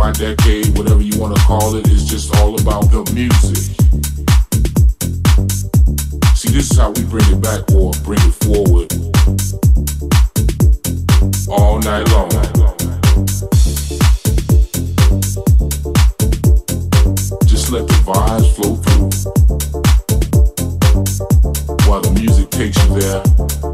my decade, whatever you want to call it, is just all about the music. See, this is how we bring it back or bring it forward all night long. Just let the vibes flow through while the music takes you there.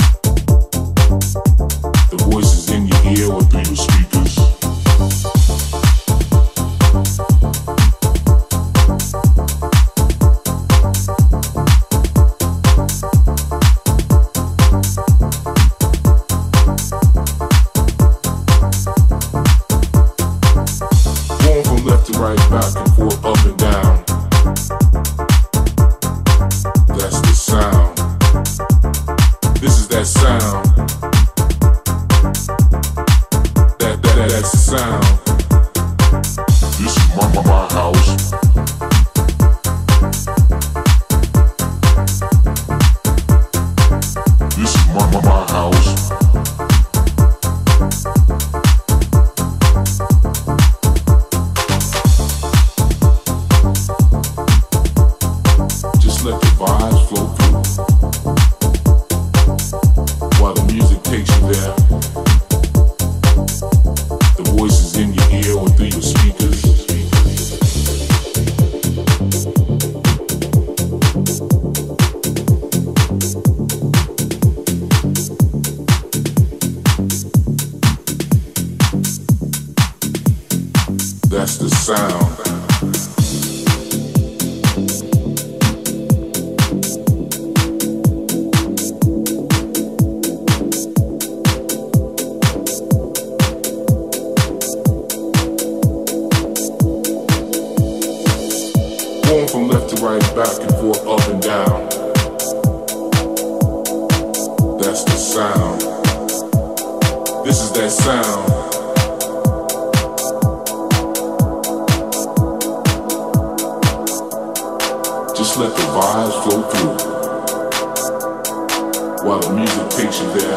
While the music takes you there,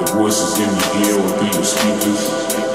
the voices in your ear will be your speakers.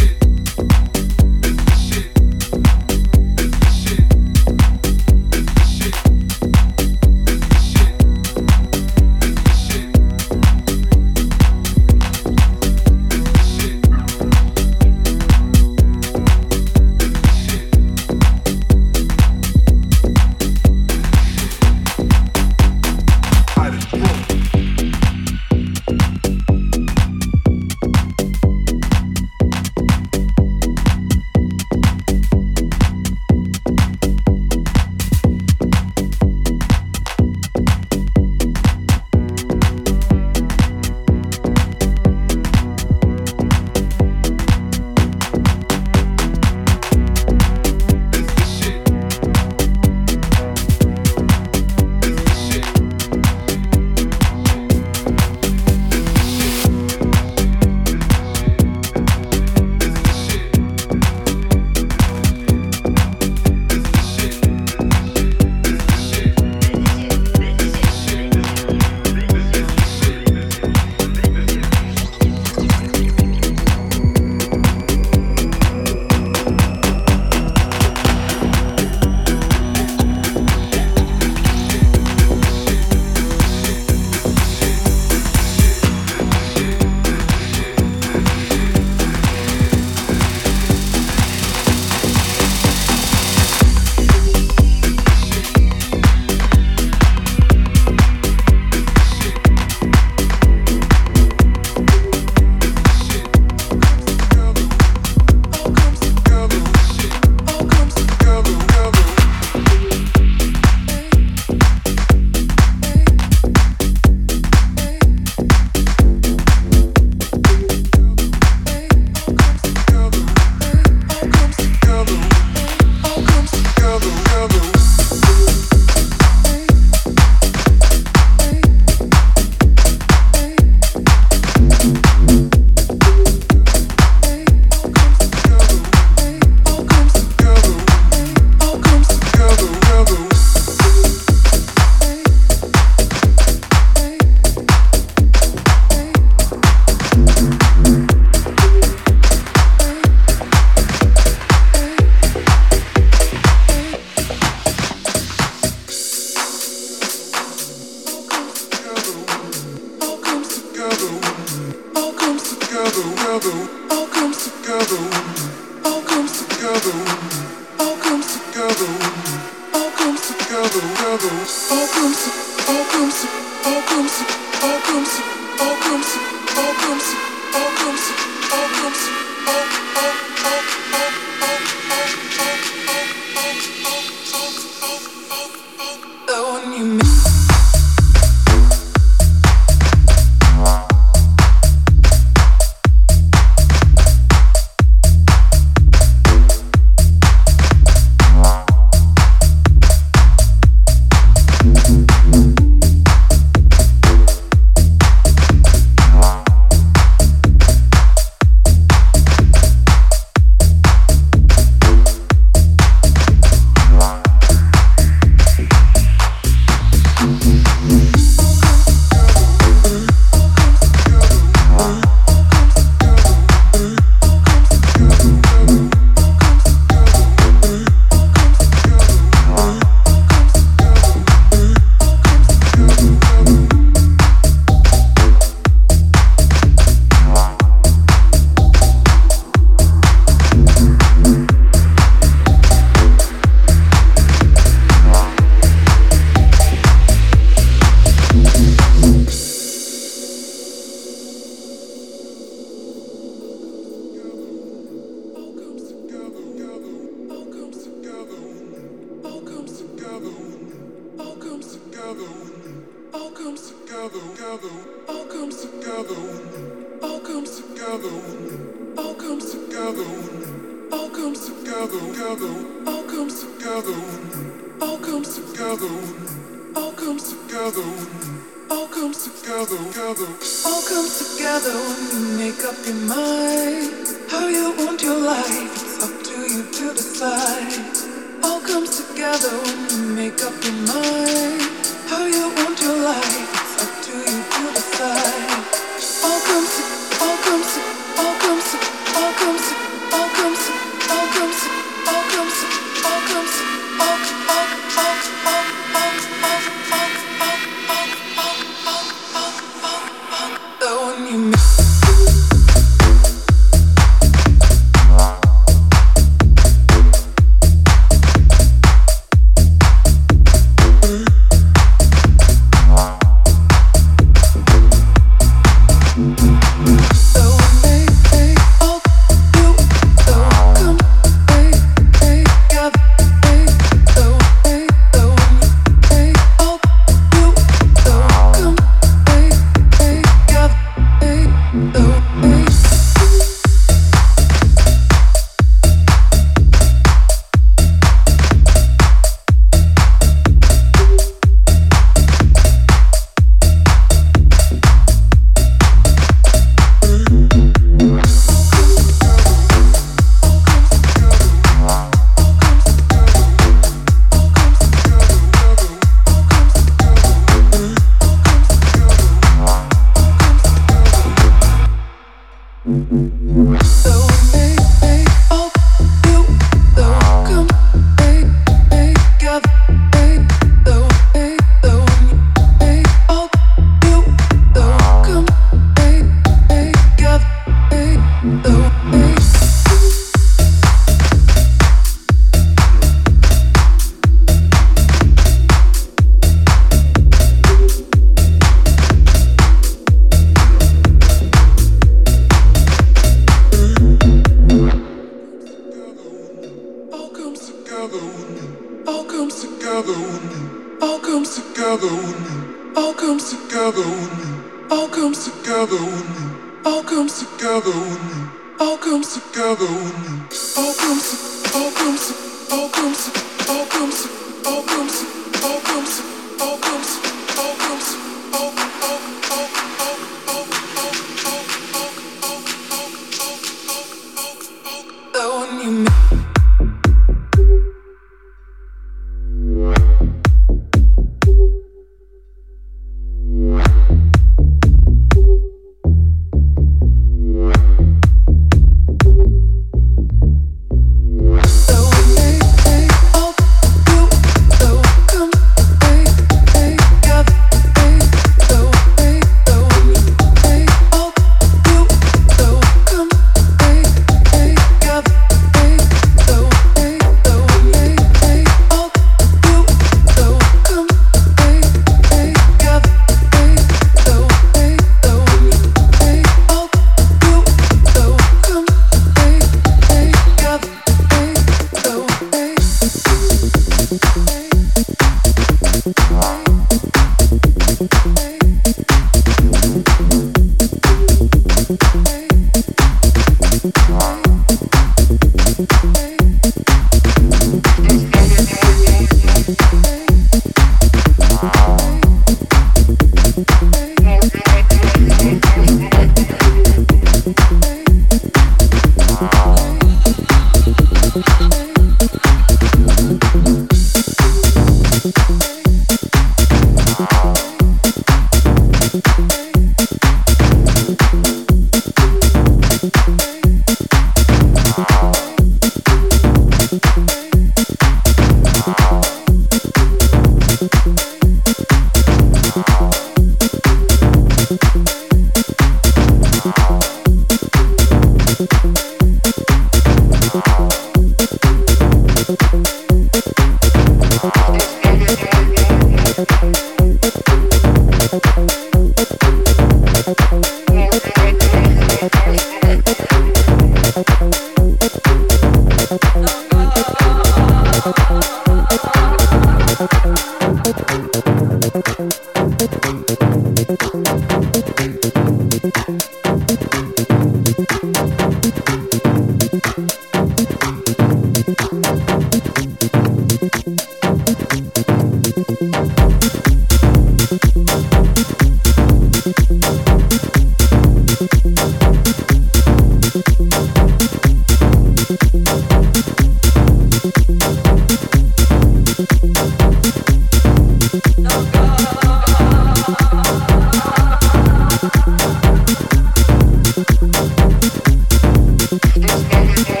Okay.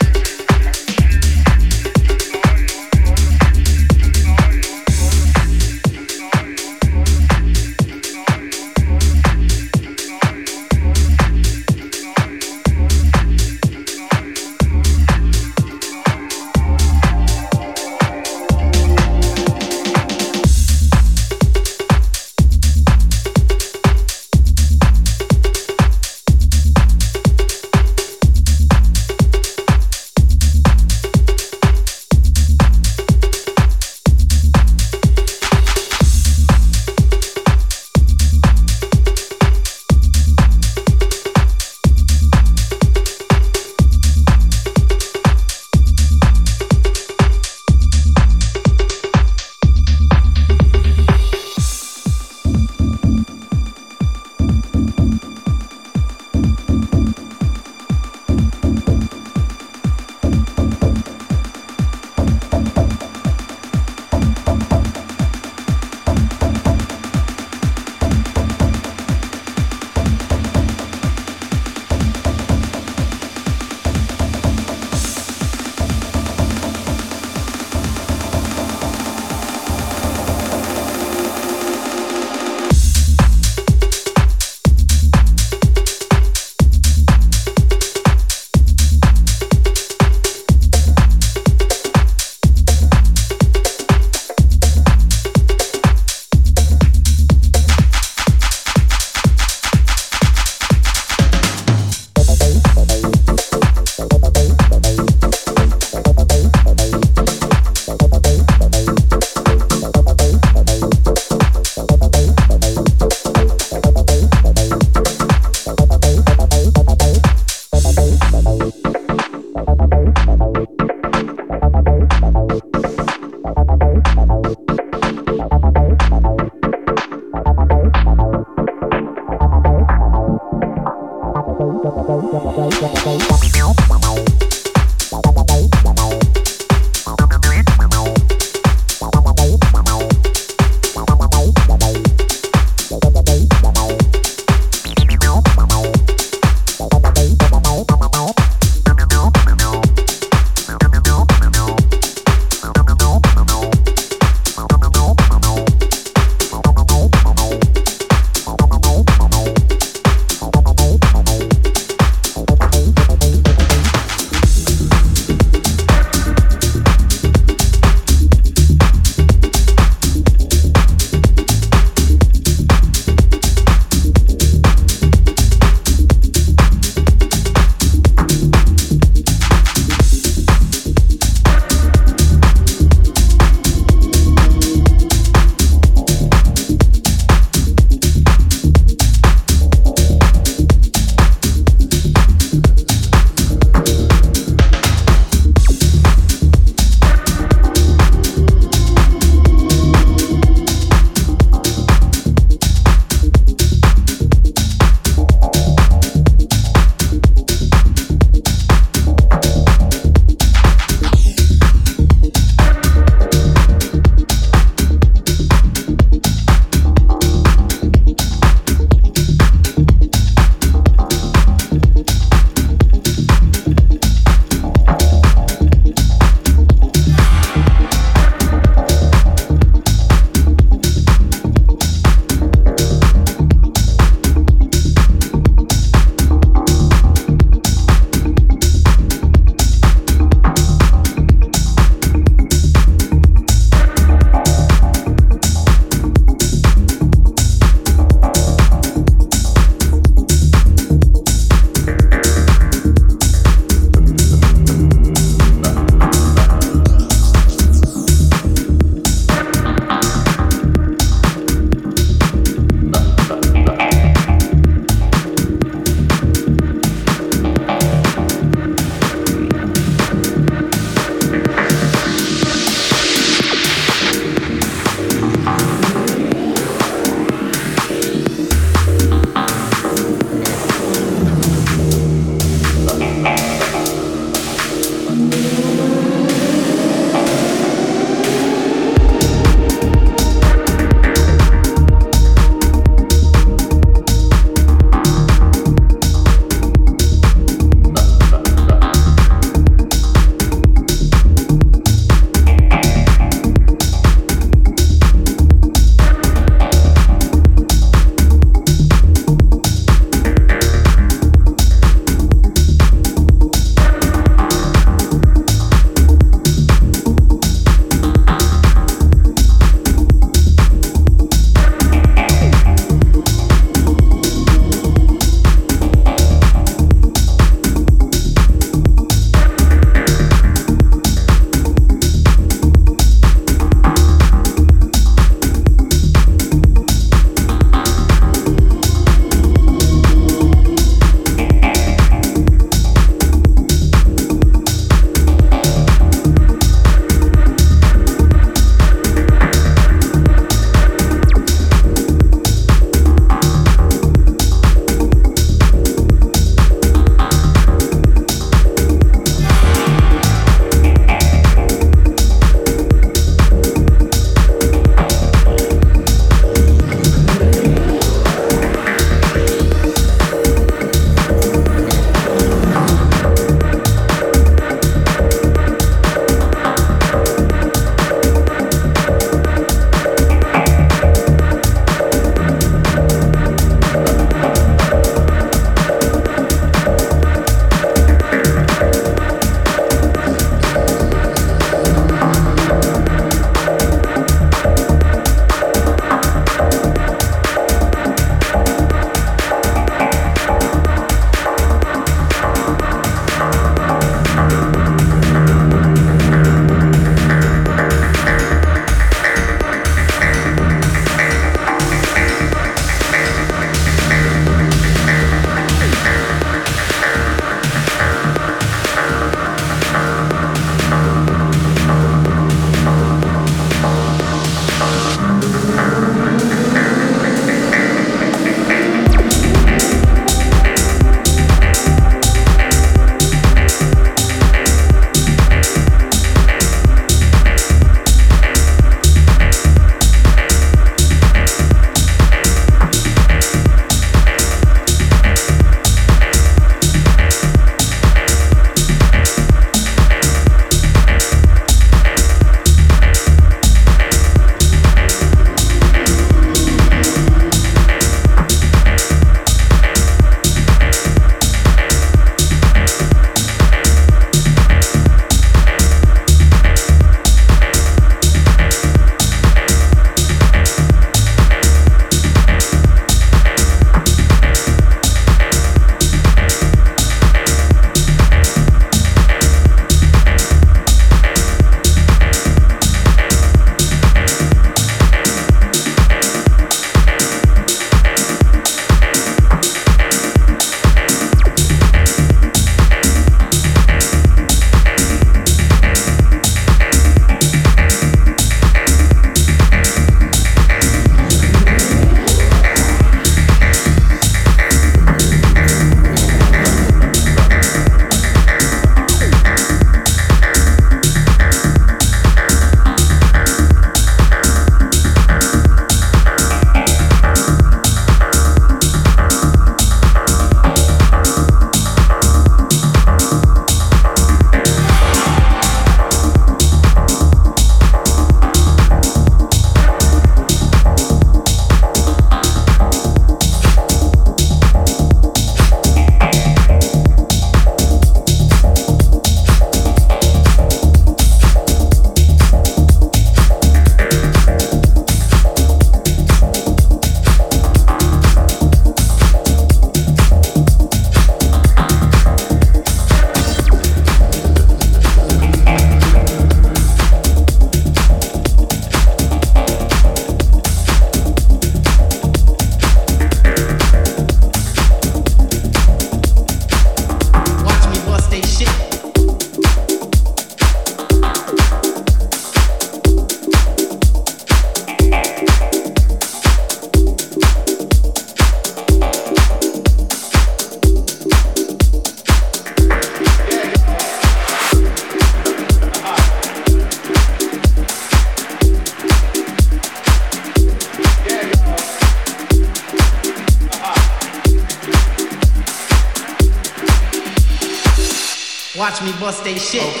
Bust they shit,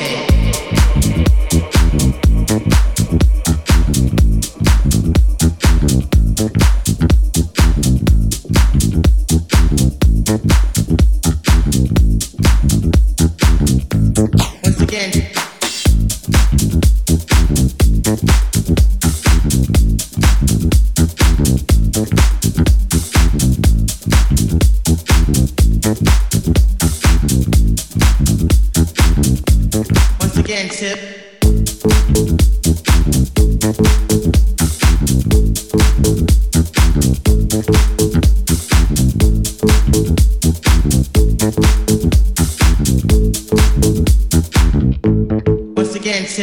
Once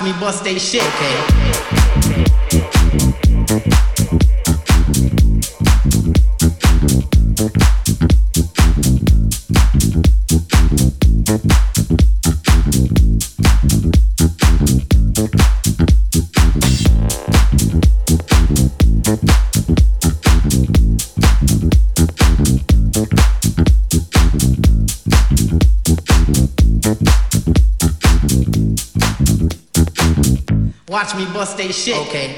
Watch me bust they shit, okay? Watch me bust they shit, okay?